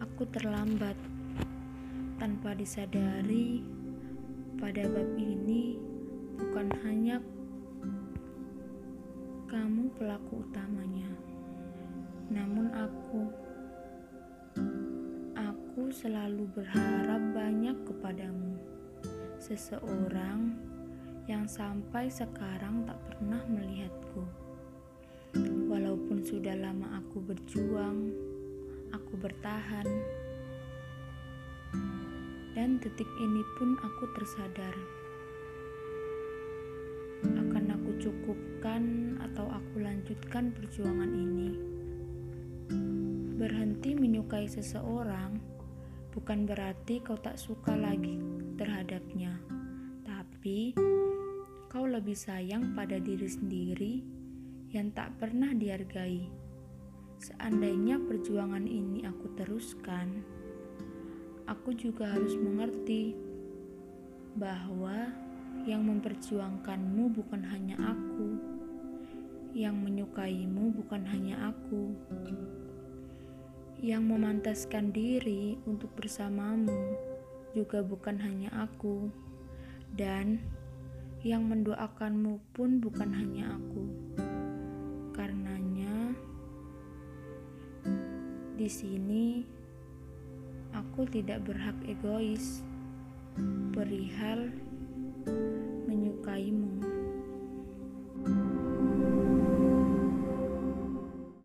aku terlambat. Tanpa disadari, pada bab ini bukan hanya kamu pelaku utamanya, namun aku. Aku selalu berharap banyak kepadamu, seseorang yang sampai sekarang tak pernah melihatku. Walaupun sudah lama aku berjuang, aku bertahan. Dan detik ini pun aku tersadar. Akan aku cukupkan atau aku lanjutkan perjuangan ini. Berhenti menyukai seseorang bukan berarti kau tak suka lagi terhadapnya, tapi kau lebih sayang pada diri sendiri yang tak pernah dihargai. Seandainya perjuangan ini aku teruskan, aku juga harus mengerti bahwa yang memperjuangkanmu bukan hanya aku, yang menyukaimu bukan hanya aku, yang memantaskan diri untuk bersamamu juga bukan hanya aku, dan yang mendoakanmu pun bukan hanya aku. Karenanya, di sini aku tidak berhak egois perihal.